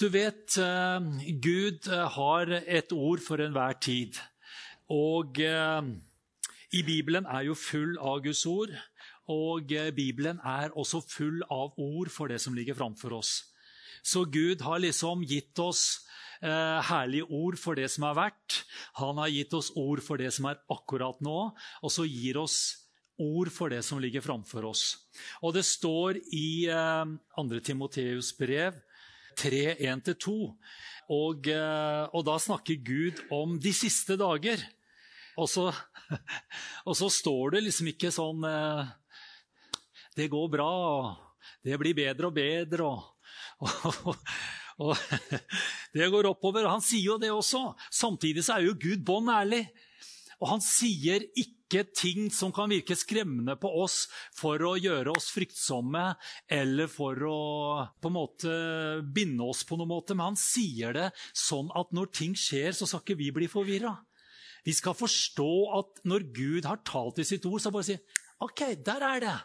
Du vet, eh, Gud eh, har et ord for enhver tid. Og eh, i Bibelen er jo full av Guds ord. Og Bibelen er også full av ord for det som ligger framfor oss. Så Gud har liksom gitt oss herlige ord for det som er vært. Han har gitt oss ord for det som er akkurat nå, og så gir oss ord for det som ligger framfor oss. Og det står i eh, 2. Timoteus brev 3, 1-2. Og, eh, og da snakker Gud om de siste dager. Og så, og så står det liksom ikke sånn eh, Det går bra, og det blir bedre og bedre. og, og, det går oppover. Han sier jo det også. Samtidig så er jo Gud bånn ærlig. Og han sier ikke ikke ting som kan virke skremmende på oss for å gjøre oss fryktsomme eller for å på en måte binde oss på noen måte. Men han sier det sånn at når ting skjer, så skal ikke vi bli forvirra. Vi skal forstå at når Gud har talt i sitt ord, så bare si OK, der er det.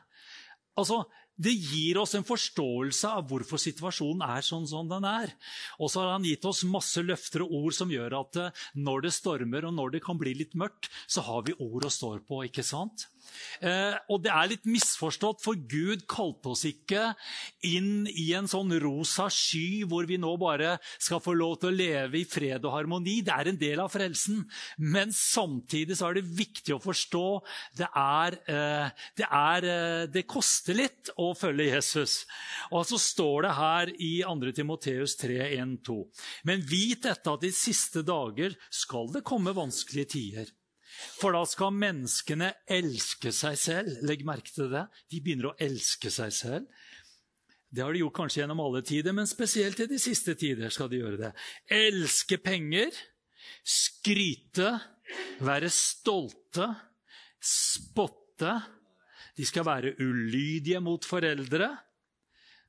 Altså, det gir oss en forståelse av hvorfor situasjonen er sånn som den er. Og så har han gitt oss masse løfter og ord som gjør at eh, når det stormer og når det kan bli litt mørkt, så har vi ord å stå på. ikke sant? Eh, og det er litt misforstått, for Gud kalte oss ikke inn i en sånn rosa sky hvor vi nå bare skal få lov til å leve i fred og harmoni. Det er en del av frelsen. Men samtidig så er det viktig å forstå det er, eh, det, er, eh, det koster litt å følge Jesus. Og så står det her i 2. Timoteus 3, 1, 2. Men vit dette at i siste dager skal det komme vanskelige tider. For da skal menneskene elske seg selv. Legg merke til det. De begynner å elske seg selv. Det har de gjort kanskje gjennom alle tider, men spesielt i de siste tider skal de gjøre det. Elske penger, skryte, være stolte, spotte. De skal være ulydige mot foreldre.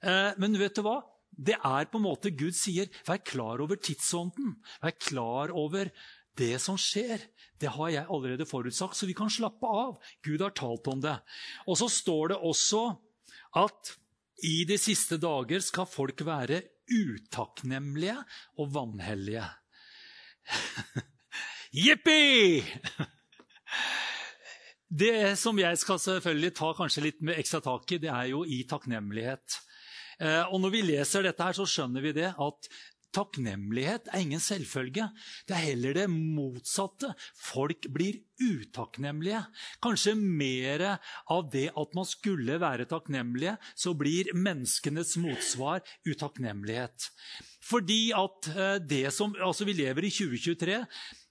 Eh, men vet du hva? Det er på en måte Gud sier. Vær klar over tidsånden. Vær klar over det som skjer, det har jeg allerede forutsagt, så vi kan slappe av. Gud har talt om det. Og så står det også at i de siste dager skal folk være utakknemlige og vanhellige. Jippi! Det som jeg skal selvfølgelig ta kanskje litt med ekstra tak i, det er jo i takknemlighet. Eh, og Når vi leser dette, her, så skjønner vi det at Takknemlighet er ingen selvfølge. Det er heller det motsatte. Folk blir utakknemlige. Kanskje mer av det at man skulle være takknemlige, så blir menneskenes motsvar utakknemlighet. Fordi at eh, det som Altså, vi lever i 2023.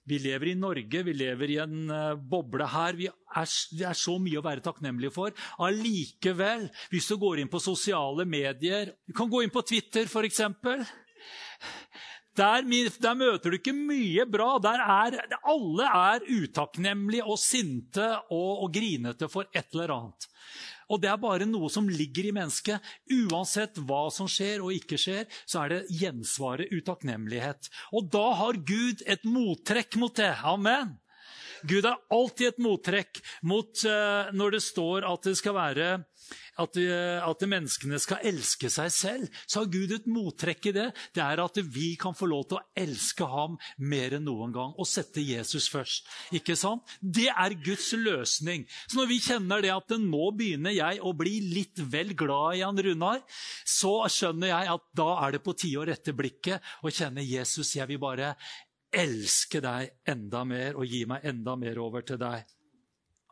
Vi lever i Norge, vi lever i en eh, boble her. Vi er, det er så mye å være takknemlige for. Allikevel, hvis du går inn på sosiale medier Du kan gå inn på Twitter, f.eks. Der, der, møter du ikke mye bra. Der er, alle er utakknemlige og sinte og, og grinete for et eller annet. Og det er bare noe som ligger i mennesket. Uansett hva som skjer og ikke skjer, så er det gjensvaret utakknemlighet. Og da har Gud et mottrekk mot det. Amen. Gud har alltid et mottrekk mot uh, når det står at det skal være at, at, menneskene skal elske seg selv, så har Gud et mottrekk i det. Det er at vi kan få lov til å elske ham mer enn noen gang og sette Jesus først. Ikke sant? Det er Guds løsning. Så når vi kjenner det at nå begynner jeg å bli litt vel glad i han Runar, så skjønner jeg at da er det på tide å rette blikket og kjenne Jesus, jeg vil bare elske deg enda mer og gi meg enda mer over til deg.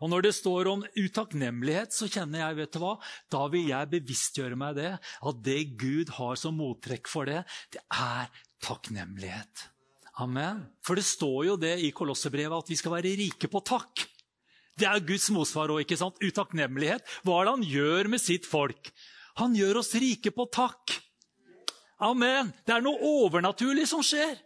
Og Når det står om utakknemlighet, så kjenner jeg vet du hva, da vil jeg bevisstgjøre meg det, at det Gud har som mottrekk for det, det er takknemlighet. Amen. For det står jo det i Kolossebrevet at vi skal være rike på takk. Det er Guds motsvar òg, ikke sant? Utakknemlighet. Hva er det han gjør med sitt folk? Han gjør oss rike på takk. Amen. Det er noe overnaturlig som skjer.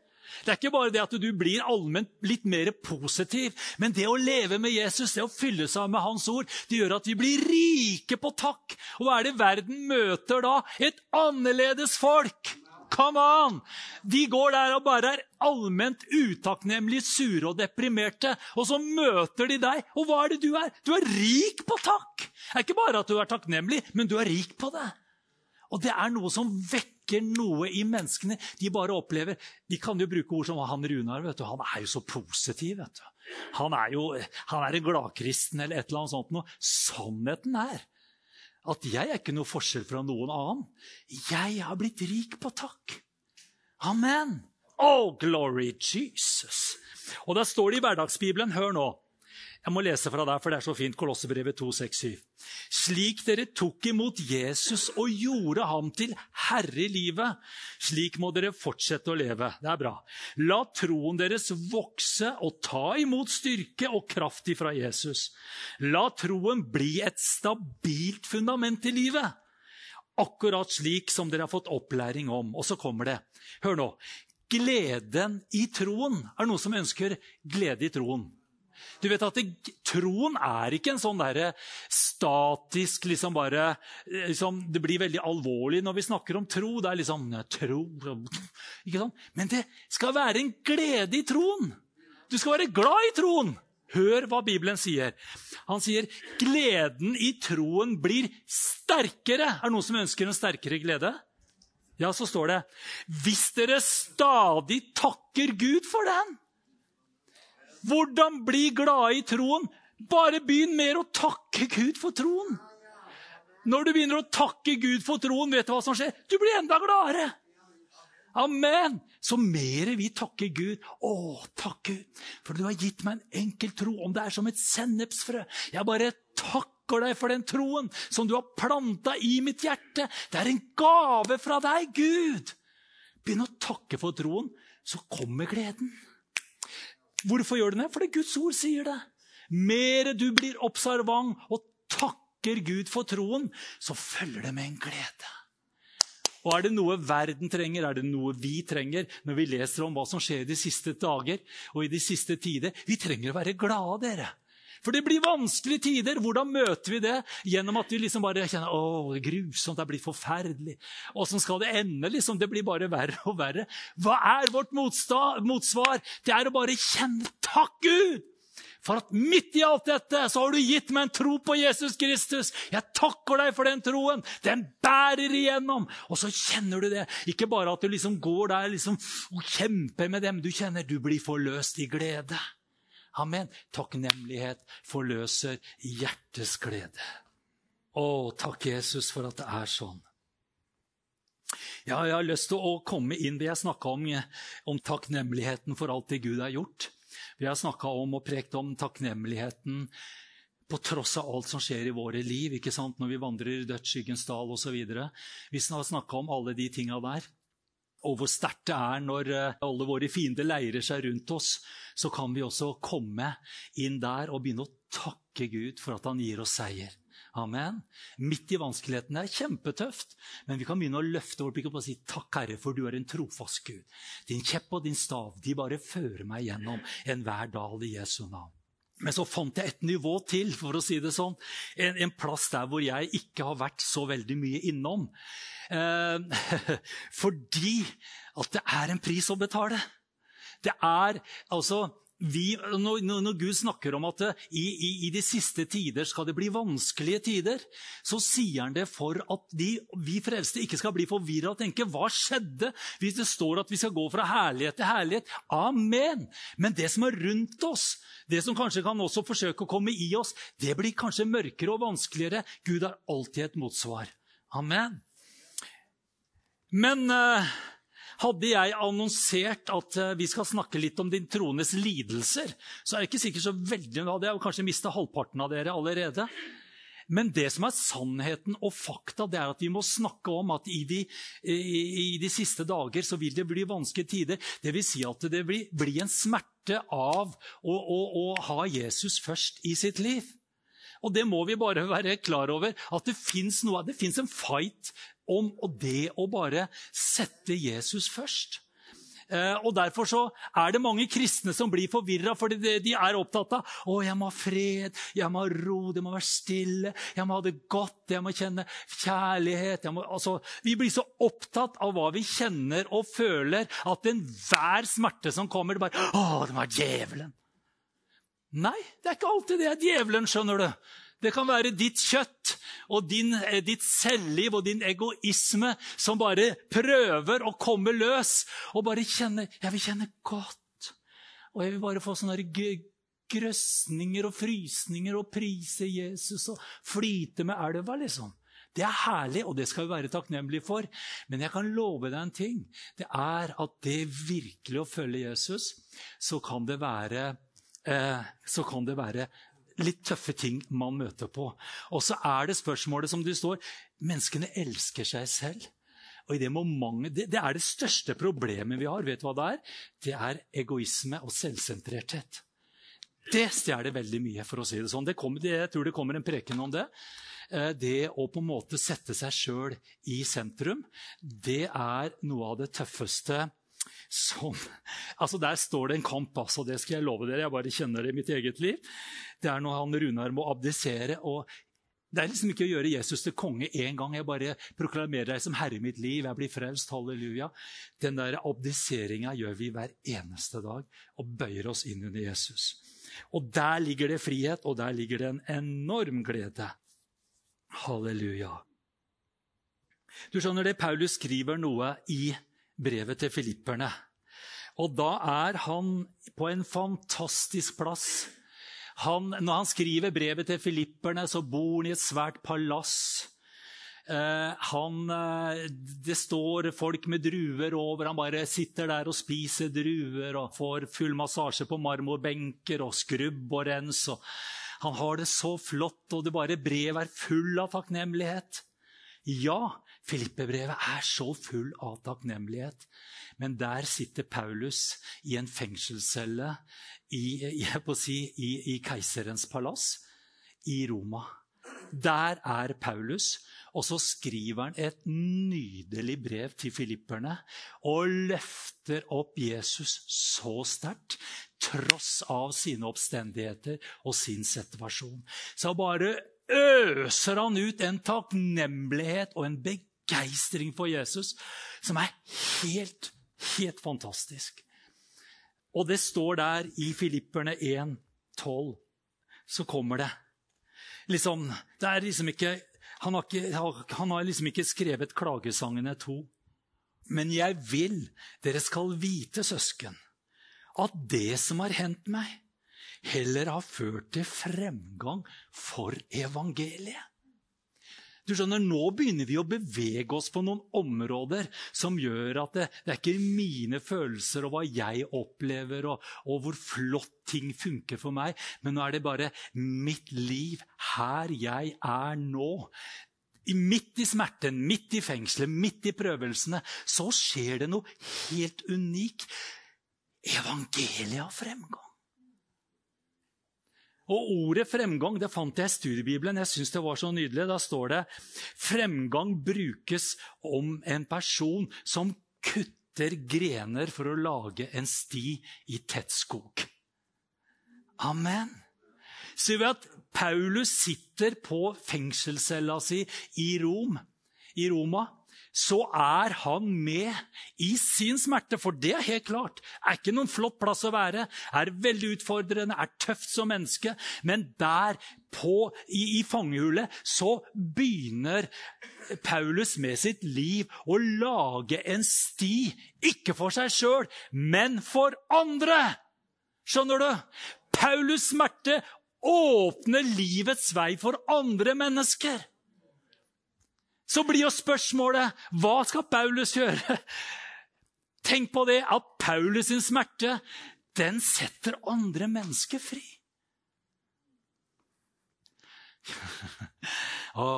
Det er ikke bare det at du blir allment litt mer positiv, men det å leve med Jesus, det å fylle seg med Hans ord, det gjør at vi blir rike på takk. Og hva er det verden møter da? Et annerledes folk! Come on! De går der og bare er allment utakknemlige, sure og deprimerte. Og så møter de deg, og hva er det du er? Du er rik på takk! Det er ikke bare at du er takknemlig, men du er rik på det. Og det er noe som vekker vekker noe i menneskene. De bare opplever De kan jo bruke ord som han Runar. vet du, Han er jo så positiv. vet du. Han er jo han er en gladkristen eller et eller annet sånt. Noe. Sannheten er at jeg er ikke noe forskjell fra noen annen. Jeg har blitt rik på takk. Amen. Oh, glory Jesus. Og da står det i hverdagsbibelen, hør nå Jeg må lese fra deg, for det er så fint. Kolossebrevet 2, 6, 7. Slik dere tok imot Jesus og gjorde ham til herre i livet, slik må dere fortsette å leve. Det er bra. La troen deres vokse og ta imot styrke og kraft ifra Jesus. La troen bli et stabilt fundament i livet. Akkurat slik som dere har fått opplæring om. Og så kommer det. Hør nå. Gleden i troen. Er det noen som ønsker glede i troen? Du vet at det, Troen er ikke en sånn der statisk liksom bare, liksom, Det blir veldig alvorlig når vi snakker om tro. Det er liksom tro, ikke sånn? Men det skal være en glede i troen. Du skal være glad i troen. Hør hva Bibelen sier. Han sier gleden i troen blir sterkere. Er det noen som ønsker en sterkere glede? Ja, så står det hvis dere stadig takker Gud for den. Hvordan bli glade i troen? Bare begynn mer å takke Gud for troen. Når du begynner å takke Gud for troen, vet du hva som skjer? Du blir enda gladere. Amen! Så mer vi takker Gud Å, takk Gud, for du har gitt meg en enkel tro, om det er som et sennepsfrø. Jeg bare takker deg for den troen som du har planta i mitt hjerte. Det er en gave fra deg, Gud. Begynn å takke for troen, så kommer gleden. Hvorfor gjør du det? Fordi Guds ord sier det. Mer du blir observant og takker Gud for troen, så følger det med en glede. Og er det noe verden trenger, er det noe vi trenger når vi leser om hva som skjer i de siste dager og i de siste tider? Vi trenger å være glade, dere. For det blir vanskelige tider. Hvordan møter vi det? Gjennom at vi liksom bare kjenner å, det er grusomt, det er blitt forferdelig. Åssen skal det ende? Liksom, det blir bare verre og verre. Hva er vårt motsvar? Det er å bare kjenne takk, Gud! For at midt i alt dette så har du gitt meg en tro på Jesus Kristus. Jeg takker deg for den troen. Den bærer igjennom. Og så kjenner du det. Ikke bare at du liksom går der liksom, og kjemper med dem. Du kjenner du blir forløst i glede. Amen. Takknemlighet forløser hjertets glede. Å, takk, Jesus, for at det er sånn. Ja, jeg har lyst til å komme inn det jeg snakka om, om takknemligheten for alt det Gud har gjort. Vi har snakka om og prekt om takknemligheten på tross av alt som skjer i våre liv, ikke sant? når vi vandrer i dødsskyggens dal osv. Vi har snakka om alle de tinga der. Og hvor sterkt det er når eh, alle våre fiender leirer seg rundt oss. Så kan vi også komme inn der og begynne å takke Gud for at han gir oss seier. Amen. Midt i vanskelighetene. Kjempetøft. Men vi kan begynne å løfte vårt blikk og si takk, Herre, for du er en trofast Gud. Din kjepp og din stav de bare fører meg gjennom enhver dal i Jesu navn. Men så fant jeg et nivå til, for å si det sånn. En, en plass der hvor jeg ikke har vært så veldig mye innom. Eh, fordi at det er en pris å betale. Det er altså vi, når, når, Gud snakker om at i, i, i, de siste tider skal det bli vanskelige tider, så sier han det for at de, vi frelste ikke skal bli forvirra og tenke hva skjedde hvis det står at vi skal gå fra herlighet til herlighet. Amen! Men det som er rundt oss, det som kanskje kan også forsøke å komme i oss, det blir kanskje mørkere og vanskeligere. Gud har alltid et motsvar. Amen. Men uh, hadde jeg annonsert at eh, vi skal snakke litt om din troendes lidelser, så er det ikke sikkert så veldig Da hadde jeg kanskje mista halvparten av dere allerede. Men det som er sannheten og fakta, det er at vi må snakke om at i de, i de siste dager så vil det bli vanskelige tider. Det vil si at det blir, blir en smerte av å, å, å ha Jesus først i sitt liv. Og det må vi bare være klar over. At det fins en fight om det å bare sette Jesus først. Eh, og Derfor så er det mange kristne som blir forvirra, fordi de er opptatt av å, jeg må ha fred, jeg må ha ro, det må være stille, jeg må ha det godt, jeg må kjenne kjærlighet. Må, altså, vi blir så opptatt av hva vi kjenner og føler, at enhver smerte som kommer, det bare Å, det var djevelen. Nei, det er ikke alltid det er djevelen, skjønner du. Det kan være ditt kjøtt og din, eh, ditt selvliv og din egoisme som bare prøver å komme løs og bare kjenne Jeg vil kjenne godt. Og jeg vil bare få sånne grøsninger og frysninger og prise Jesus og flyte med elva, liksom. Det er herlig, og det skal vi være takknemlige for. Men jeg kan love deg en ting. Det er at det virkelig å følge Jesus, så kan det være, eh, kan det være litt tøffe ting man møter på. Og så er det spørsmålet som du står Menneskene elsker seg selv. Og det, mange, det, det er det største problemet vi har. Vet du hva det er? Det er egoisme og selvsentrerthet. Det stjeler veldig mye, for å si det sånn. Det det, jeg tror det kommer en preken om det. Eh, det å på en måte sette seg sjøl i sentrum, det er noe av det tøffeste som Altså, Der står det en kamp, altså. Det skal jeg love dere. Jeg bare kjenner det i mitt eget liv. Det er når han Runar må abdisere. og det er liksom ikke å gjøre Jesus til konge én gang. Jeg bare proklamerer deg som herre i mitt liv. Jeg blir frelst. Halleluja. Den der abdiseringa gjør vi hver eneste dag og bøyer oss inn under Jesus. Og der ligger det frihet, og der ligger det en enorm glede. Halleluja. Du skjønner det, Paulus skriver noe i brevet til filipperne. Og da er han på en fantastisk plass. Han, når han skriver brevet til filipperne, så bor han i et svært palass. Eh, han, eh, det står folk med druer over. Han bare sitter der og spiser druer og får full massasje på marmorbenker og skrubb og rens. Og han har det så flott, og det bare brevet er full av takknemlighet. Ja, Filippebrevet er så full av takknemlighet. Men der sitter Paulus i en fengselscelle i, si, i, i keiserens palass i Roma. Der er Paulus, og så skriver han et nydelig brev til filipperne og løfter opp Jesus så sterkt, tross av sine oppstendigheter og sin situasjon. Så bare øser han ut en takknemlighet og en begeistring begeistring for Jesus som er helt, helt fantastisk. Og det står der i Filipperne 1, 12, så kommer det. Liksom, det er liksom ikke, han, har ikke, han har liksom ikke skrevet klagesangene to. Men jeg vil dere skal vite, søsken, at det som har hendt meg, heller har ført til fremgang for evangeliet. Du skjønner, Nå begynner vi å bevege oss på noen områder som gjør at det, det er ikke mine følelser og hva jeg opplever, og, og, hvor flott ting funker for meg, men nå er det bare mitt liv, her jeg er nå. Midt i smerten, midt i fengselet, midt i prøvelsene, så skjer det noe helt unikt. Evangeliet har fremgang. Og ordet fremgang det fant jeg i studiebibelen. Jeg synes det var så nydelig. Da står det fremgang brukes om en person som kutter grener for å lage en sti i tett skog. Amen. Sier vi at Paulus sitter på fengselscella si i Rom, i Roma så er han med i sin smerte. For det er helt klart. Er ikke noen flott plass å være. Er veldig utfordrende, er tøft som menneske. Men der på, i, i fangehullet så begynner Paulus med sitt liv å lage en sti. Ikke for seg sjøl, men for andre. Skjønner du? Paulus' smerte åpner livets vei for andre mennesker så blir jo spørsmålet hva skal Paulus gjøre? Tenk på det at Paulus' sin smerte den setter andre mennesker fri. Å,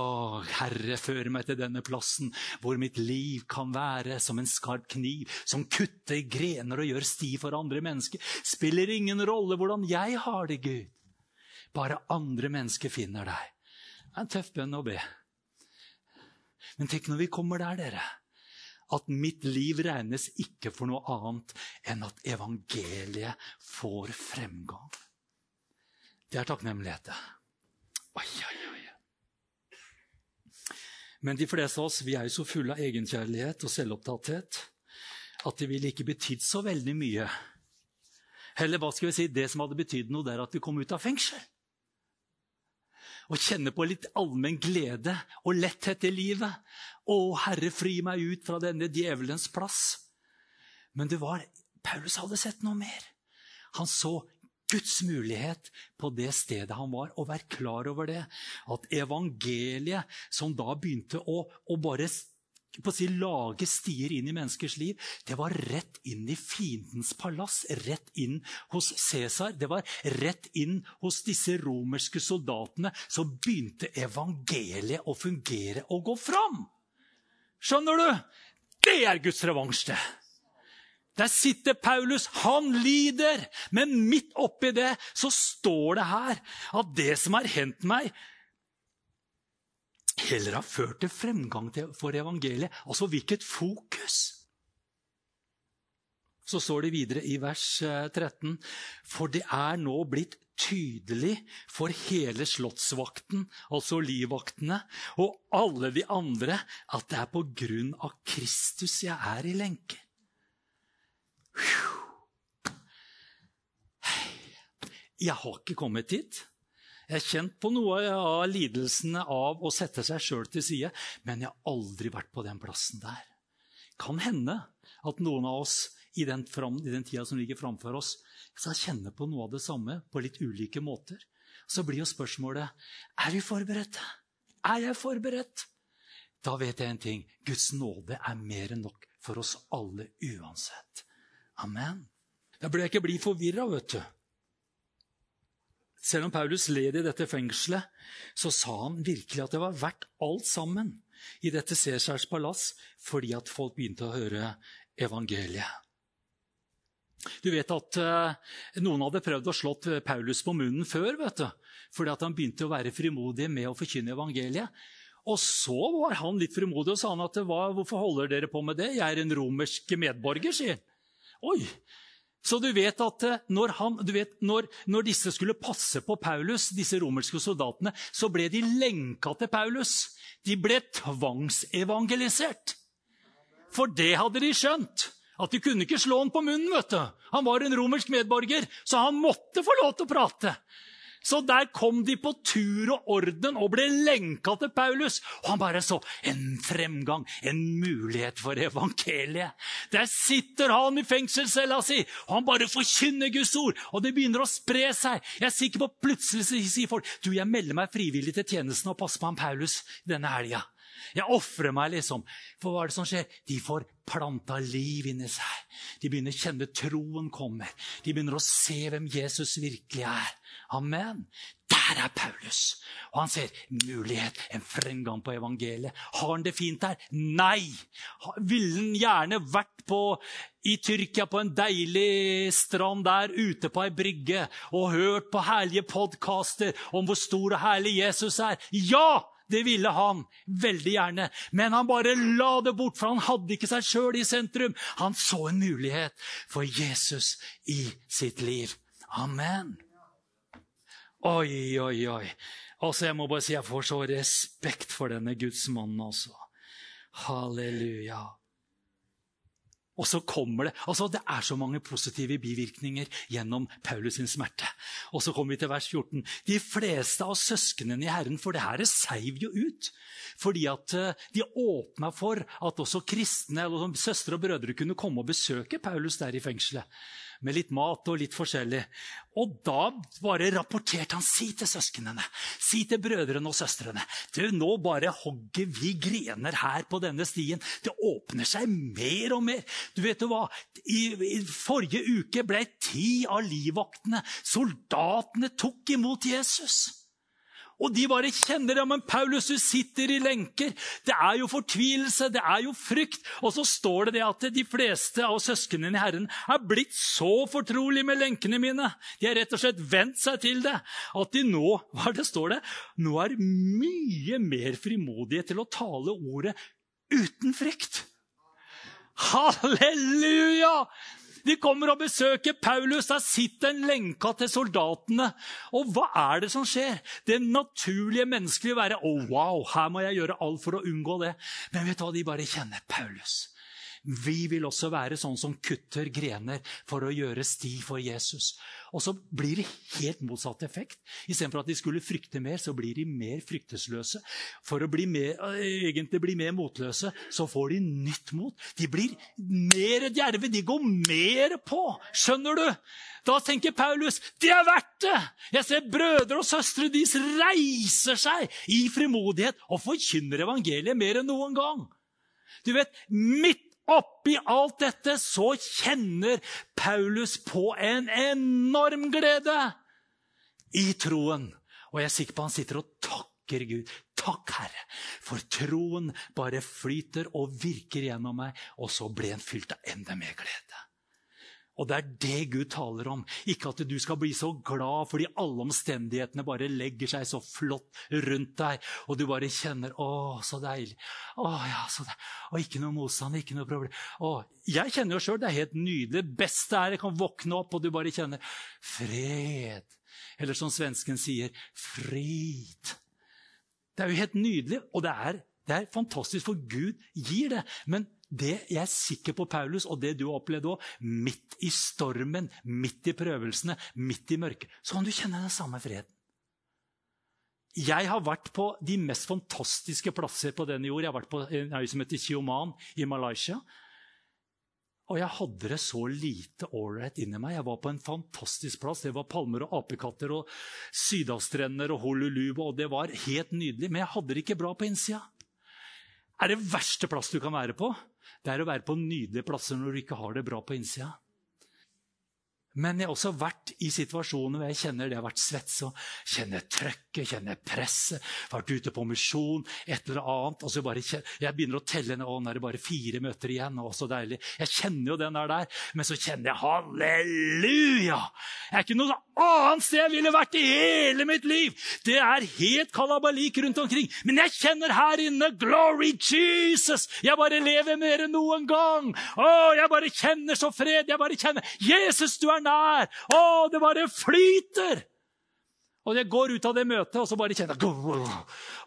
Herre, før meg til denne plassen hvor mitt liv kan være som en skarp kniv som kutter grener og gjør sti for andre mennesker. Spiller ingen rolle hvordan jeg har det, Gud. Bare andre mennesker finner deg. Det er en tøff bønn å be. Men tenk når vi kommer der, dere. At mitt liv regnes ikke for noe annet enn at evangeliet får fremgang. Det er takknemlighet. Oi, oi, oi. Men de fleste av oss vi er jo så fulle av egenkjærlighet og selvopptatthet at det ville ikke betydd så veldig mye. Heller hva skal vi si, det som hadde betydd noe, det er at vi kom ut av fengsel. Og kjenne på litt allmenn glede og letthet i livet. Å, Herre, fri meg ut fra denne djevelens plass. Men det var, Paulus hadde sett noe mer. Han så Guds mulighet på det stedet han var, og vær klar over det. At evangeliet, som da begynte å, å bare på å si, lage stier inn i menneskers liv, det var rett inn i fiendens palass. Rett inn hos Cæsar. Det var rett inn hos disse romerske soldatene. Så begynte evangeliet å fungere og gå fram. Skjønner du? Det er Guds revansj, det. Der sitter Paulus, han lider. Men midt oppi det så står det her at det som har hendt meg, heller har ført til fremgang for evangeliet. Altså hvilket fokus! Så står det videre i vers 13.: eh, For det er nå blitt tydelig for hele slottsvakten, altså livvaktene, og alle de andre, at det er på grunn av Kristus jeg er i lenke. Jeg har ikke kommet dit. Jeg har kjent på noe av lidelsene av å sette seg sjøl til side, men jeg har aldri vært på den plassen der. Kan hende at noen av oss i den, fram, i den tida som ligger framfor oss, skal kjenne på noe av det samme på litt ulike måter. Så blir jo spørsmålet er vi forberedt. Er jeg forberedt? Da vet jeg en ting. Guds nåde er mer enn nok for oss alle uansett. Amen. Da burde jeg ikke bli forvirra, vet du. Selv om Paulus led i dette fengselet, så sa han virkelig at det var verdt alt sammen i dette Cæsars palass fordi at folk begynte å høre evangeliet. Du vet at uh, Noen hadde prøvd å slått Paulus på munnen før. vet du, Fordi at han begynte å være frimodig med å forkynne evangeliet. Og så var han litt frimodig og sa han at hvorfor holder dere på med det? Jeg er en romersk medborger, sier han. Oi! Så du vet at eh, når, han, vet, når, når, disse skulle passe på Paulus, disse romerske soldatene, så ble de lenka til Paulus. De ble tvangsevangelisert. For det hadde de skjønt. At de kunne ikke slå han på munnen. vet du. Han var en romersk medborger, så han måtte få lov til å prate. Så der kom de på tur og orden og ble lenka til Paulus. Og han bare så en fremgang, en mulighet for evangeliet. Der sitter han i fengselscella si, og han bare forkynner Guds ord. Og det begynner å spre seg. Jeg er sikker på Plutselig sier folk du, jeg melder meg frivillig til tjenesten og passer på han Paulus denne helga. Jeg ofrer meg, liksom. For hva er det som skjer? De får planta liv inni seg. De begynner å kjenne troen kommer. De begynner å se hvem Jesus virkelig er. Amen. Der er Paulus. Og han ser mulighet, en fremgang på evangeliet. Har han det fint der? Nei! Ville han gjerne vært på, i Tyrkia på en deilig strand der ute på ei brygge og hørt på herlige podkaster om hvor stor og herlig Jesus er? Ja! Det ville han veldig gjerne, men han bare la det bort, for han hadde ikke seg sjøl i sentrum. Han så en mulighet for Jesus i sitt liv. Amen. Oi, oi, oi. Altså, Jeg må bare si jeg får så respekt for denne gudsmannen. Altså. Halleluja. Og så kommer det altså Det er så mange positive bivirkninger gjennom Paulus sin smerte. Og så kommer vi til vers 14. De fleste av søsknene i Herren, for det her seiv jo ut. Fordi at eh, de åpna for at også kristne eller søstre og brødre kunne komme og besøke Paulus der i fengselet med litt mat og litt forskjellig. Og da bare rapporterte han. Si til søsknene, si til brødrene og søstrene du, Nå bare hogger vi grener her på denne stien. Det åpner seg mer og mer. Du vet du hva? I, i forrige uke ble ti av livvaktene, soldatene, tok imot Jesus. Og de bare kjenner det. Men Paulus, du sitter i lenker. Det er jo fortvilelse, det er jo frykt. Og så står det det at de fleste av søsknene i Herren er blitt så fortrolig med lenkene mine. De har rett og slett vent seg til det. At de nå hva det står det, nå er mye mer frimodige til å tale ordet uten frykt. Halleluja! De kommer og besøker Paulus. Der sitter en lenka til soldatene. Og hva er det som skjer? Det naturlige menneskelige være Å, oh, wow, her må jeg gjøre alt for å unngå det. Men vet du hva de bare kjenner? Paulus. Vi vil også være sånn som kutter grener for å gjøre sti for Jesus. Og så blir det helt motsatt effekt. Istedenfor at de skulle frykte mer, så blir de mer fryktesløse. For å bli mer, egentlig bli mer motløse, så får de nytt mot. De blir mer djerve. De går mer på. Skjønner du? Da tenker Paulus det er verdt det! Jeg ser brødre og søstre deres reiser seg i frimodighet og forkynner evangeliet mer enn noen gang. Du vet, Midt oppi alt dette så kjenner Paulus på en enorm glede i troen. Og jeg er sikker på han sitter og takker Gud. Takk, Herre, for troen bare flyter og virker gjennom meg. Og så ble han fylt av enda mer glede. Og det er det Gud taler om. Ikke at du skal bli så glad fordi alle omstendighetene bare legger seg så flott rundt deg, og du bare kjenner 'Å, så deilig'. Å, ja, så deilig. Og ikke noe motstand, ikke noe problem. Å, jeg kjenner jo sjøl det er helt nydelig. Det beste er jeg kan våkne opp, og du bare kjenner fred. Eller som svensken sier, frid. Det er jo helt nydelig, og det er, det er fantastisk, for Gud gir det. Men det jeg er sikker på, Paulus, og det du har opplevd òg, midt i stormen, midt i prøvelsene, midt i mørket, så kan du kjenne den samme freden. Jeg har vært på de mest fantastiske plasser på denne jord. Jeg har vært på en øy som heter Chioman i Malaysia. Og jeg hadde det så lite ålreit inni meg. Jeg var på en fantastisk plass. Det var palmer og apekatter og sydhavsstrender og Holuluba, og det var helt nydelig. Men jeg hadde det ikke bra på innsida. Er det verste plass du kan være på? Det er å være på nydelige plasser når du ikke har det bra på innsida. Men jeg har også vært i situasjoner hvor jeg kjenner det har vært svetse. Kjenner trøkket, kjenner presset. Vært ute på misjon, et eller annet. og så bare kjenner, Jeg begynner å telle ned. Å, nå er det bare fire møter igjen. Å, så deilig. Jeg kjenner jo den der. Men så kjenner jeg halleluja! Jeg er ikke noe annet sted jeg ville vært i hele mitt liv. Det er helt kalabalik rundt omkring. Men jeg kjenner her inne glory Jesus! Jeg bare lever mer enn noen gang. Å, jeg bare kjenner så fred. Jeg bare kjenner Jesus, du er nær. Å, det bare flyter! Og jeg går ut av det møtet og så bare kjenner jeg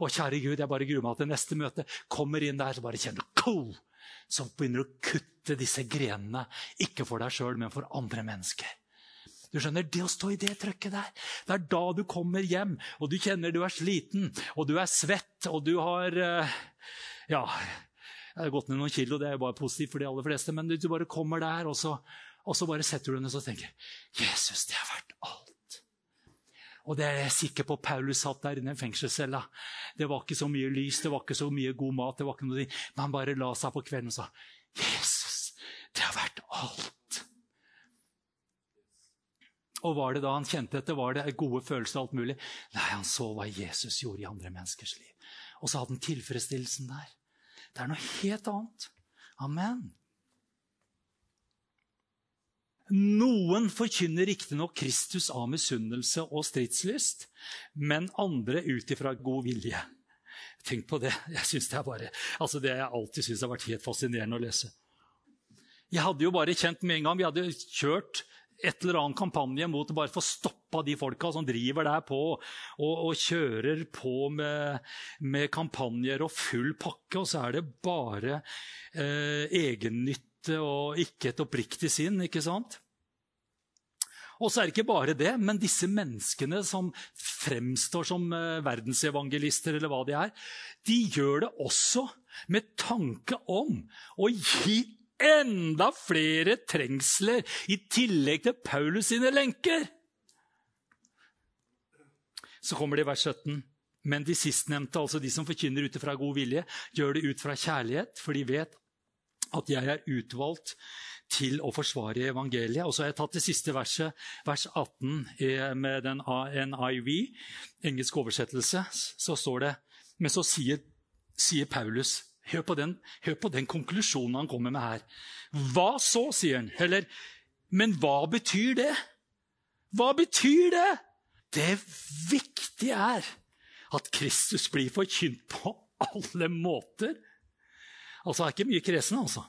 Å, kjære Gud, jeg bare gruer meg til neste møte. Kommer inn der, så bare kjenner jeg Så begynner du å kutte disse grenene. Ikke for deg sjøl, men for andre mennesker. Du skjønner, Det å stå i det trøkket der, det er da du kommer hjem, og du kjenner du er sliten, og du er svett, og du har eh, Ja, jeg har gått ned noen kilo, det er bare positivt for de aller fleste, men du bare kommer der, og så og så bare setter du den og tenker Jesus, det har vært alt. Og det er jeg sikker på Paulus satt der inne i fengselscella. Det var ikke så mye lys, det var ikke så mye god mat. det var ikke noe, Men han bare la seg på kvelden og sa Jesus, det har vært alt. Og var det da han kjente dette? Var det gode følelser og alt mulig? Nei, han så hva Jesus gjorde i andre menneskers liv. Og så hadde han tilfredsstillelsen der. Det er noe helt annet. Amen. Noen forkynner riktignok Kristus av misunnelse og stridslyst, men andre ut ifra god vilje. Tenk på det. Jeg synes Det er bare, altså det jeg alltid syns har vært helt fascinerende å lese. Jeg hadde jo bare kjent med en gang, Vi hadde kjørt et eller annet kampanje mot å bare få stoppa de folka som driver der på og, og kjører på med, med, kampanjer og full pakke, og så er det bare eh, egennytte og ikke et oppriktig sinn. ikke sant? Og så er det ikke bare det, men disse menneskene som fremstår som eh, verdensevangelister, eller hva de er, de gjør det også med tanke om å gi enda flere trengsler i tillegg til Paulus sine lenker. Så kommer det i vers 17. Men de sistnevnte, altså de som forkynner ut fra god vilje, gjør det ut fra kjærlighet, for de vet at jeg er utvalgt til å forsvare evangeliet. Og så har jeg tatt det siste verset, vers 18 med den NIV, engelsk oversettelse. Så står det Men så sier, sier Paulus hør på, den, hør på, den, konklusjonen han kommer med her. Hva så, sier han. Eller, men hva betyr det? Hva betyr det? Det viktige er at Kristus blir forkynt på alle måter. Altså, er ikke mye kresen, altså.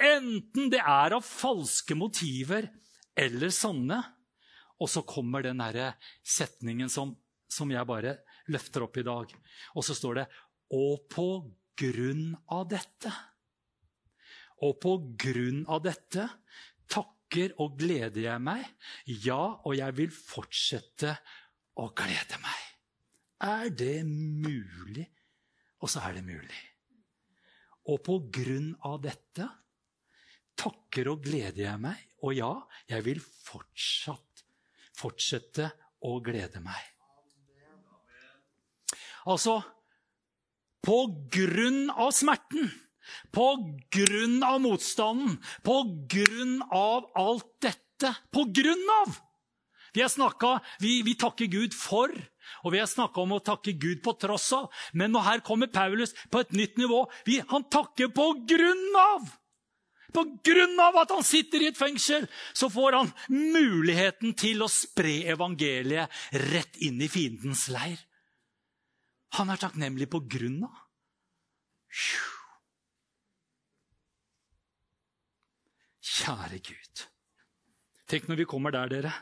Enten det er av falske motiver eller sanne. Og så kommer den derre setningen som, som jeg bare løfter opp i dag. Og så står det 'Og på grunn av dette'. Og på grunn av dette takker og gleder jeg meg. Ja, og jeg vil fortsette å glede meg. Er det mulig? Og så er det mulig. Og på grunn av dette takker og gleder jeg meg. Og ja, jeg vil fortsatt fortsette å glede meg. Altså på grunn av smerten, på grunn av motstanden, på grunn av alt dette. På grunn av! Vi, snakket, vi, vi takker Gud for, og vi har snakka om å takke Gud på tross av. Men nå her kommer Paulus på et nytt nivå. Vi, han takker på grunn av! På grunn av at han sitter i et fengsel, så får han muligheten til å spre evangeliet rett inn i fiendens leir. Han er takknemlig på grunn av. Kjære Gud. Tenk når vi kommer der, dere.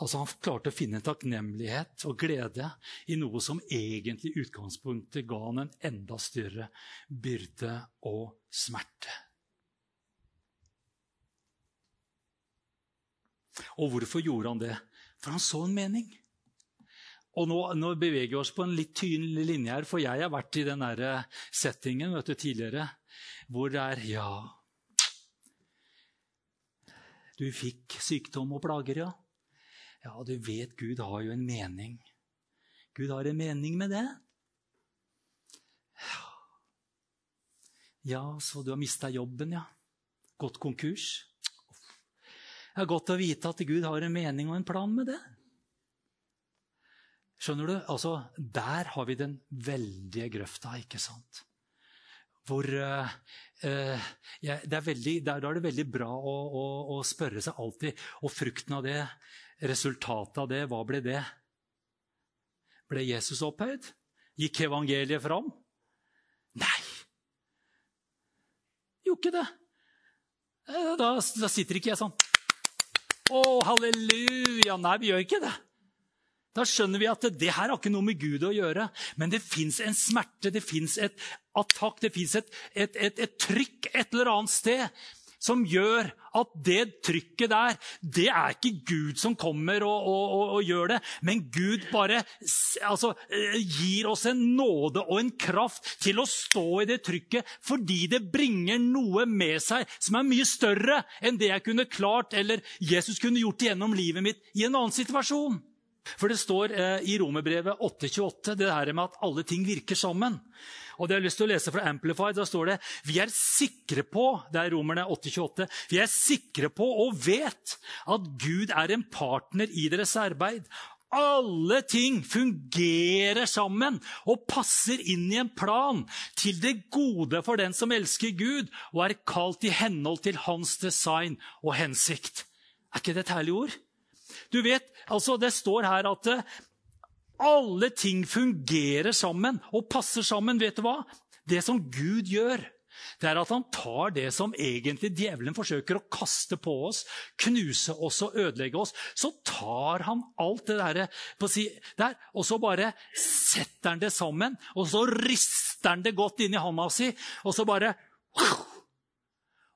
Altså Han klarte å finne takknemlighet og glede i noe som egentlig i utgangspunktet ga han en enda større byrde og smerte. Og hvorfor gjorde han det? For han så en mening. Og nå, nå, beveger vi oss på en litt tynn linje her, for jeg har vært i den der settingen vet du, tidligere hvor det er Ja, du fikk sykdom og plager, ja. Ja, du vet Gud har jo en mening. Gud har en mening med det. Ja, så du har mista jobben, ja. Gått konkurs. Det er godt å vite at Gud har en mening og en plan med det. Skjønner du? Altså, Der har vi den veldige grøfta, ikke sant? Hvor uh, uh, ja, er veldig, der, Da er det veldig bra å, å, å, spørre seg alltid. Og frukten av det, resultatet av det, hva ble det? Ble Jesus opphøyd? Gikk evangeliet fram? Nei! Gjorde ikke det. Eh, da, da sitter ikke jeg sånn å, halleluja! Nei, vi gjør ikke det. Da skjønner vi at det her har ikke noe med Gud å gjøre. Men det fins en smerte, det fins et attakk, det fins et, et, et, et, trykk et eller annet sted som gjør at det trykket der, det er ikke Gud som kommer og, og, og, og gjør det, men Gud bare altså, eh, gir oss en nåde og en kraft til å stå i det trykket fordi det bringer noe med seg som er mye større enn det jeg kunne klart eller Jesus kunne gjort gjennom livet mitt i en annen situasjon. For det står eh, i Romerbrevet 8,28 det her med at alle ting virker sammen. Og det har jeg lyst til å lese fra Amplified. Da står det vi er sikre på det er romerne 828, vi er sikre på og vet at Gud er en partner i deres arbeid. Alle ting fungerer sammen og passer inn i en plan til det gode for den som elsker Gud og er kalt i henhold til hans design og hensikt. Er ikke det et herlig ord? Du vet, altså Det står her at alle ting fungerer sammen og passer sammen. Vet du hva? Det som Gud gjør, det er at han tar det som egentlig djevelen forsøker å kaste på oss, knuse oss og ødelegge oss. Så tar han alt det der, si, der og så bare setter han det sammen. Og så rister han det godt inn i hånda si, og så bare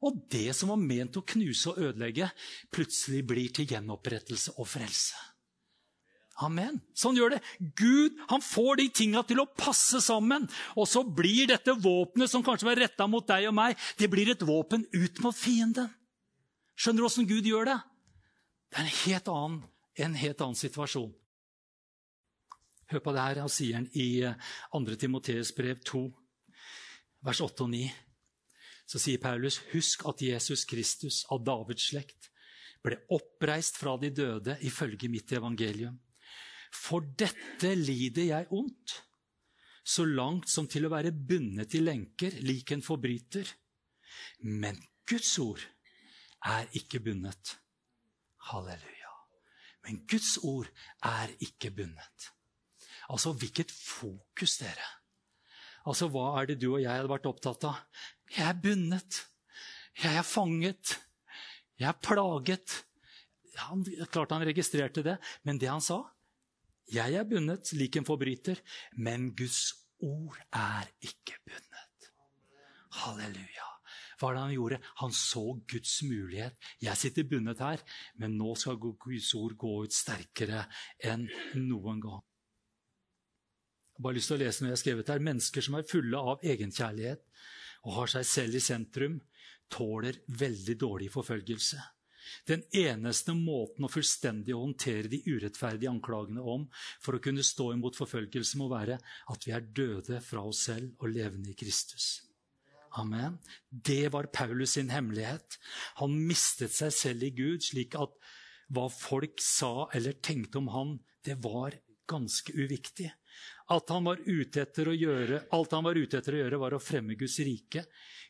Og det som var ment å knuse og ødelegge, plutselig blir til gjenopprettelse og frelse. Amen. Sånn gjør det. Gud han får de tinga til å passe sammen. Og så blir dette våpenet som kanskje var retta mot deg og meg, det blir et våpen ut mot fienden. Skjønner du åssen Gud gjør det? Det er en helt annen, en helt annen situasjon. Hør på det her, sier han i 2. Eh, Timoteus brev 2, vers 8 og 9. Så sier Paulus, husk at Jesus Kristus av Davids slekt ble oppreist fra de døde ifølge mitt evangelium for dette lider jeg ondt, så langt som til å være bundet i lenker lik en forbryter. Men Guds ord er ikke bundet. Halleluja. Men Guds ord er ikke bundet. Altså, hvilket fokus, dere. Altså, Hva er det du og jeg hadde vært opptatt av? Jeg er bundet. Jeg er fanget. Jeg er plaget. Han, klart han registrerte det, men det han sa, jeg er bundet lik en forbryter, men Guds ord er ikke bundet. Halleluja. Hva er det han gjorde? Han så Guds mulighet. Jeg sitter bundet her, men nå skal Guds ord gå ut sterkere enn noen gang. Jeg har bare lyst til å lese noe jeg har skrevet her. Mennesker som er fulle av egenkjærlighet og har seg selv i sentrum, tåler veldig dårlig forfølgelse. Den eneste måten å fullstendig håndtere de urettferdige anklagene om for å kunne stå imot forfølgelse, må være at vi er døde fra oss selv og levende i Kristus. Amen. Det var Paulus sin hemmelighet. Han mistet seg selv i Gud, slik at hva folk sa eller tenkte om han, det var ganske uviktig. At han var ute etter å gjøre, alt han var ute etter å gjøre, var å fremme Guds rike.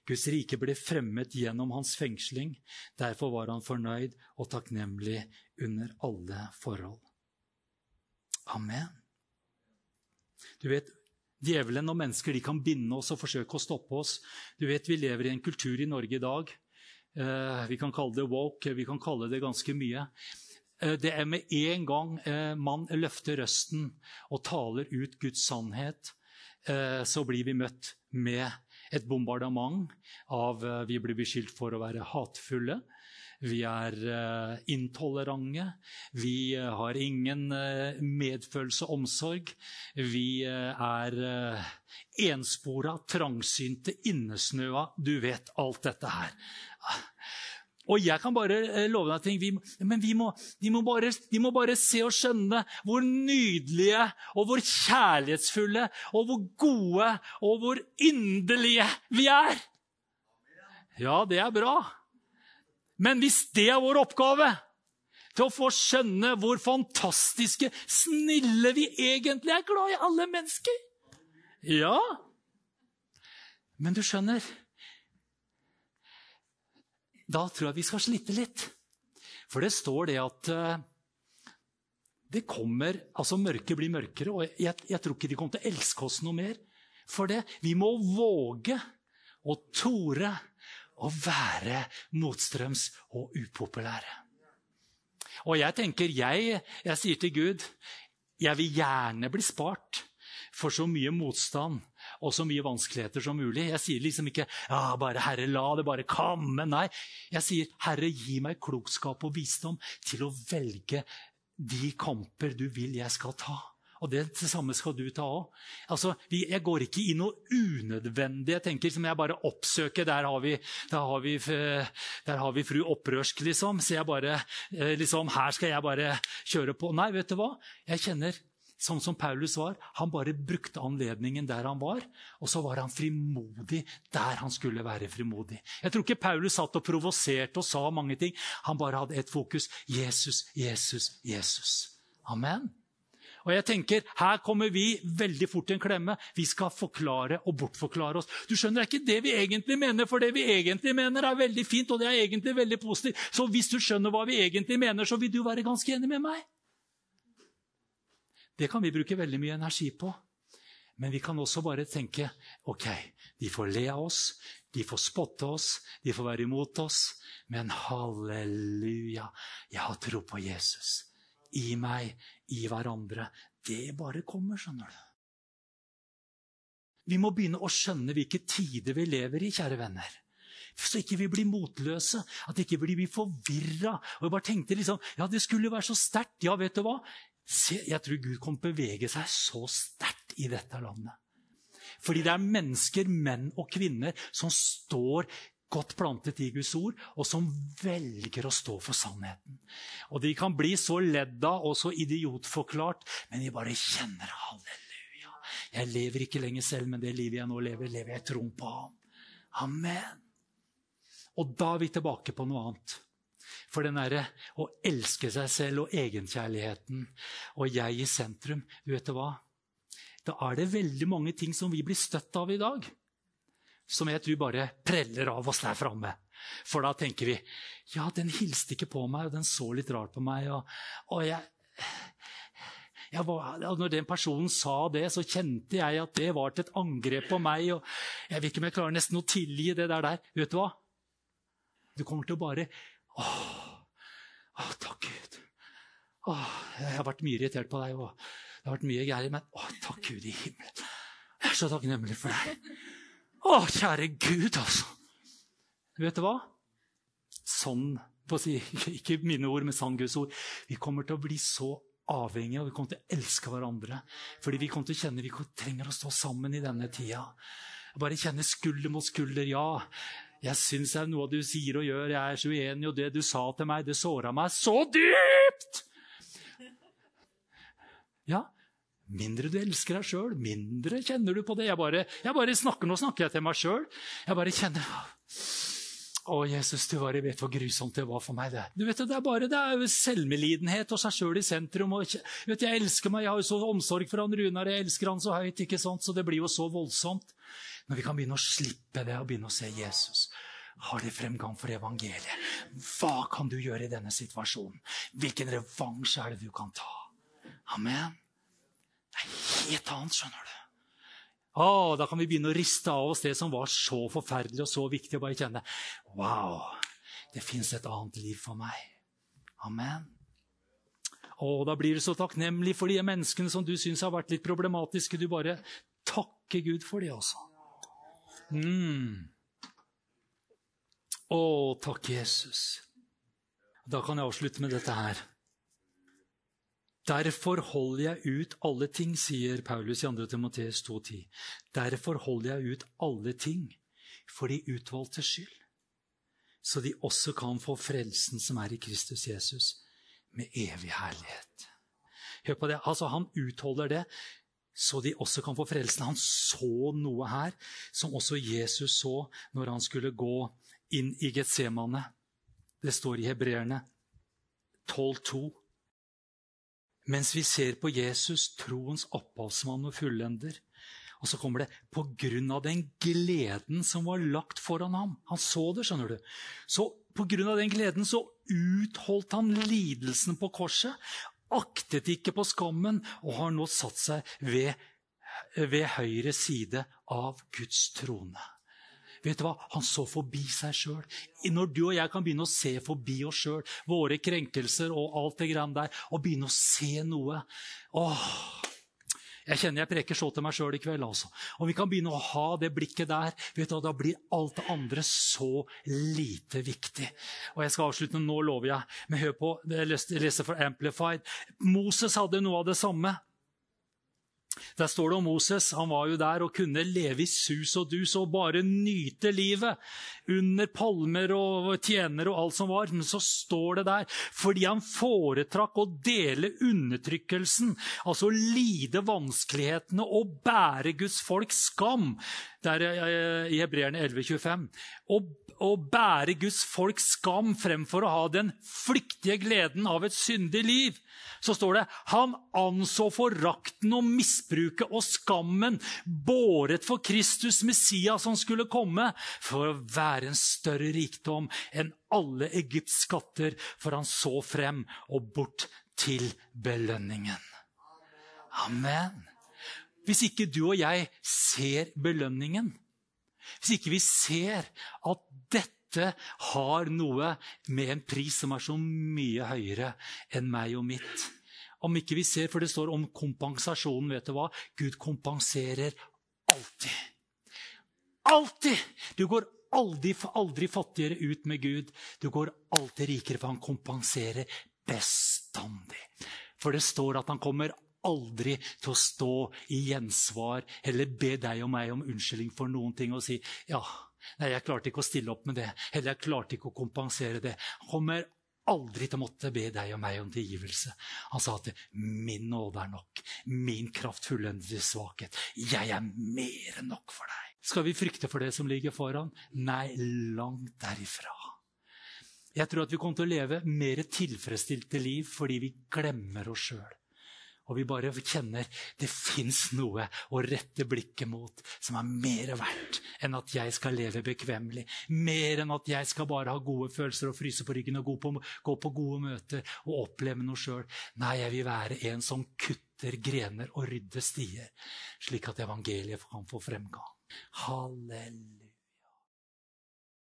Guds rike ble fremmet gjennom hans fengsling. Derfor var han fornøyd og takknemlig under alle forhold. Amen. Du vet, Djevelen og mennesker de kan binde oss og forsøke å stoppe oss. Du vet, Vi lever i en kultur i Norge i dag. Eh, vi kan kalle det woke, vi kan kalle det ganske mye. Eh, det er med en gang eh, man løfter røsten og taler ut Guds sannhet, eh, så blir vi møtt med et bombardement av Vi blir beskyldt for å være hatefulle. Vi er intolerante. Vi har ingen medfølelse og omsorg. Vi er enspora, trangsynte, innesnøa. Du vet alt dette her. Og jeg kan bare love deg ting, vi, men vi må, de, må bare, de må bare se og skjønne hvor nydelige og hvor kjærlighetsfulle og hvor gode og hvor inderlige vi er. Ja, det er bra. Men hvis det er vår oppgave, til å få skjønne hvor fantastiske, snille vi egentlig er glad i alle mennesker Ja. Men du skjønner Da tror jeg vi skal slite litt. For det står det at uh, det kommer, altså Mørket blir mørkere, og jeg, jeg, tror ikke de kommer til å elske oss noe mer. For det. Vi må våge å tore å være motstrøms og upopulære. Og jeg tenker, jeg, jeg sier til Gud, jeg vil gjerne bli spart for så mye motstand og så mye vanskeligheter som mulig. Jeg sier liksom ikke ja, bare 'Herre, la det bare komme'. Nei, jeg sier 'Herre, gi meg klokskap og visdom til å velge de kamper du vil jeg skal ta'. Og det, det samme skal du ta òg. Altså, jeg går ikke i noe unødvendig. Jeg tenker som jeg bare oppsøker. Der har vi, der har vi, der har vi fru Opprørsk, liksom. Så jeg bare eh, liksom, Her skal jeg bare kjøre på. Nei, vet du hva? Jeg kjenner sånn som Paulus var. Han bare brukte anledningen der han var, og så var han frimodig der han skulle være frimodig. Jeg tror ikke Paulus satt og provoserte og sa mange ting. Han bare hadde ett fokus. Jesus, Jesus, Jesus. Amen. Og jeg tenker, Her kommer vi veldig fort i en klemme. Vi skal forklare og bortforklare oss. Du skjønner, Det er ikke det vi egentlig mener, for det vi egentlig mener, er veldig fint og det er egentlig veldig positivt. Så hvis du skjønner hva vi egentlig mener, så vil du være ganske enig med meg. Det kan vi bruke veldig mye energi på. Men vi kan også bare tenke ok, de får le av oss, de får spotte oss, de får være imot oss. Men halleluja, jeg har tro på Jesus i meg, i hverandre. Det bare kommer, skjønner du. Vi må begynne å skjønne hvilke tider vi lever i, kjære venner. Så ikke vi blir motløse, at ikke vi blir forvirra. Og jeg bare tenkte liksom, ja, det skulle være så sterkt. Ja, vet du hva? Se, jeg tror Gud kommer til å bevege seg så sterkt i dette landet. Fordi det er mennesker, menn og kvinner, som står godt plantet i Guds ord, og som velger å stå for sannheten. Og De kan bli så ledda og så idiotforklart, men de bare kjenner halleluja. Jeg lever ikke lenger selv, men det livet jeg nå lever, lever jeg i troen på ham. Amen. Og da er vi tilbake på noe annet. For den derre å elske seg selv og egenkjærligheten og jeg i sentrum, vet du hva? Da er det veldig mange ting som vi blir støtt av i dag som jeg tror bare preller av oss der framme. For da tenker vi ja, den hilste ikke på meg, og den så litt rart på meg. Og, og jeg var, når den personen sa det, så kjente jeg at det var til et angrep på meg. og Jeg vet ikke om jeg klarer nesten å tilgi det der. der. Vet du hva? Du kommer til å bare Åh, åh takk Gud. Åh, jeg har vært mye irritert på deg, og det har vært mye gærent, men åh, takk Gud i himmelen. Jeg er så takknemlig for deg. Å, kjære Gud, altså. Vet du hva? Sånn, på å si, ikke mine ord, men sann Guds ord. Vi kommer til å bli så avhengige, og vi kommer til å elske hverandre. Fordi vi kommer til å kjenne vi trenger å stå sammen i denne tida. Bare kjenne skulder mot skulder. Ja, jeg syns noe av det du sier og gjør, jeg er så uenig, og det du sa til meg, det såra meg så dypt! Ja, mindre du elsker deg sjøl, mindre kjenner du på det. Jeg bare, jeg bare snakker, Nå snakker jeg til meg sjøl. Jeg bare kjenner å, Jesus, du bare vet hvor grusomt det var for meg. Det, du vet, det er bare det er selvmedlidenhet og seg sjøl i sentrum. Og, vet, jeg elsker meg, jeg har jo så omsorg for han Runar, jeg elsker han så høyt. ikke sant? Så det blir jo så voldsomt. Når vi kan begynne å slippe det og begynne å se Jesus. Har det fremgang for evangeliet? Hva kan du gjøre i denne situasjonen? Hvilken revansj er det du kan ta? Amen. Det er helt annet, skjønner du. Å, da kan vi begynne å riste av oss det som var så forferdelig og så viktig. og bare kjenne Wow, det fins et annet liv for meg. Amen. Og da blir du så takknemlig for de menneskene som du syns har vært litt problematiske. Du bare takker Gud for de, også. Mm. Å, takk, Jesus. Da kan jeg avslutte med dette her. Derfor holder jeg ut alle ting, sier Paulus i 2. Timoteus 2,10. Derfor holder jeg ut alle ting for de utvalgtes skyld, så de også kan få frelsen som er i Kristus Jesus, med evig herlighet. Hør på det. Altså, han utholder det så de også kan få frelsen. Han så noe her som også Jesus så når han skulle gå inn i Getsemane. Det står i Hebreerne 12,2. Mens vi ser på Jesus, troens opphavsmann og fullender. Og så kommer det på grunn av den gleden som var lagt foran ham. Han så det, skjønner du. Så på grunn av den gleden så utholdt han lidelsen på korset. Aktet ikke på skammen og har nå satt seg ved, ved høyre side av Guds trone. Vet du hva? Han så forbi seg sjøl. Når du og jeg kan begynne å se forbi oss sjøl, våre krenkelser og alt det greiene der, og begynne å se noe Åh, Jeg kjenner jeg preker så til meg sjøl i kveld. altså. Om vi kan begynne å ha det blikket der, vet du, da blir alt det andre så lite viktig. Og Jeg skal avslutte nå, lover jeg. Men hør på, jeg leser for Amplified. Moses hadde noe av det samme. Der står det om Moses. Han var jo der og kunne leve i sus og dus og bare nyte livet under palmer og tjenere og alt som var. Men så står det der fordi han foretrakk å dele undertrykkelsen, altså lide vanskelighetene og bære Guds folks skam. Det er eh, i Hebreerne 11,25. Og å bære Guds folks skam fremfor å ha den flyktige gleden av et syndig liv. Så står det han anså forakten og misbruket og skammen båret for Kristus Messias som skulle komme, for å være en større rikdom enn alle Egypts skatter, for han så frem og bort til belønningen. Amen. Hvis ikke du og jeg ser belønningen, hvis ikke vi ser at dette har noe med en pris som er så mye høyere enn meg og mitt Om ikke vi ser, for det står om kompensasjonen, vet du hva? Gud kompenserer alltid. Alltid! Du går aldri, aldri fattigere ut med Gud. Du går alltid rikere, for han kompenserer bestandig. For det står at han kommer aldri til å stå i gjensvar eller be deg og meg om unnskyldning for noen ting og si ja, nei, jeg klarte ikke å stille opp med det, eller jeg klarte ikke å kompensere det. Han kommer aldri til å måtte be deg og meg om tilgivelse. Han sa at 'min nåde er nok', 'min kraft fullendes svakhet'. 'Jeg er mer enn nok for deg'. Skal vi frykte for det som ligger foran? Nei, langt derifra. Jeg tror at vi kommer til å leve mer tilfredsstilte liv fordi vi glemmer oss sjøl. Og vi bare kjenner det fins noe å rette blikket mot som er mer verdt enn at jeg skal leve bekvemmelig. Mer enn at jeg skal bare ha gode følelser og fryse på ryggen og gå på, gå på gode møter og oppleve noe sjøl. Nei, jeg vil være en som kutter grener og rydder stier, slik at evangeliet kan få fremgang. Halleluja.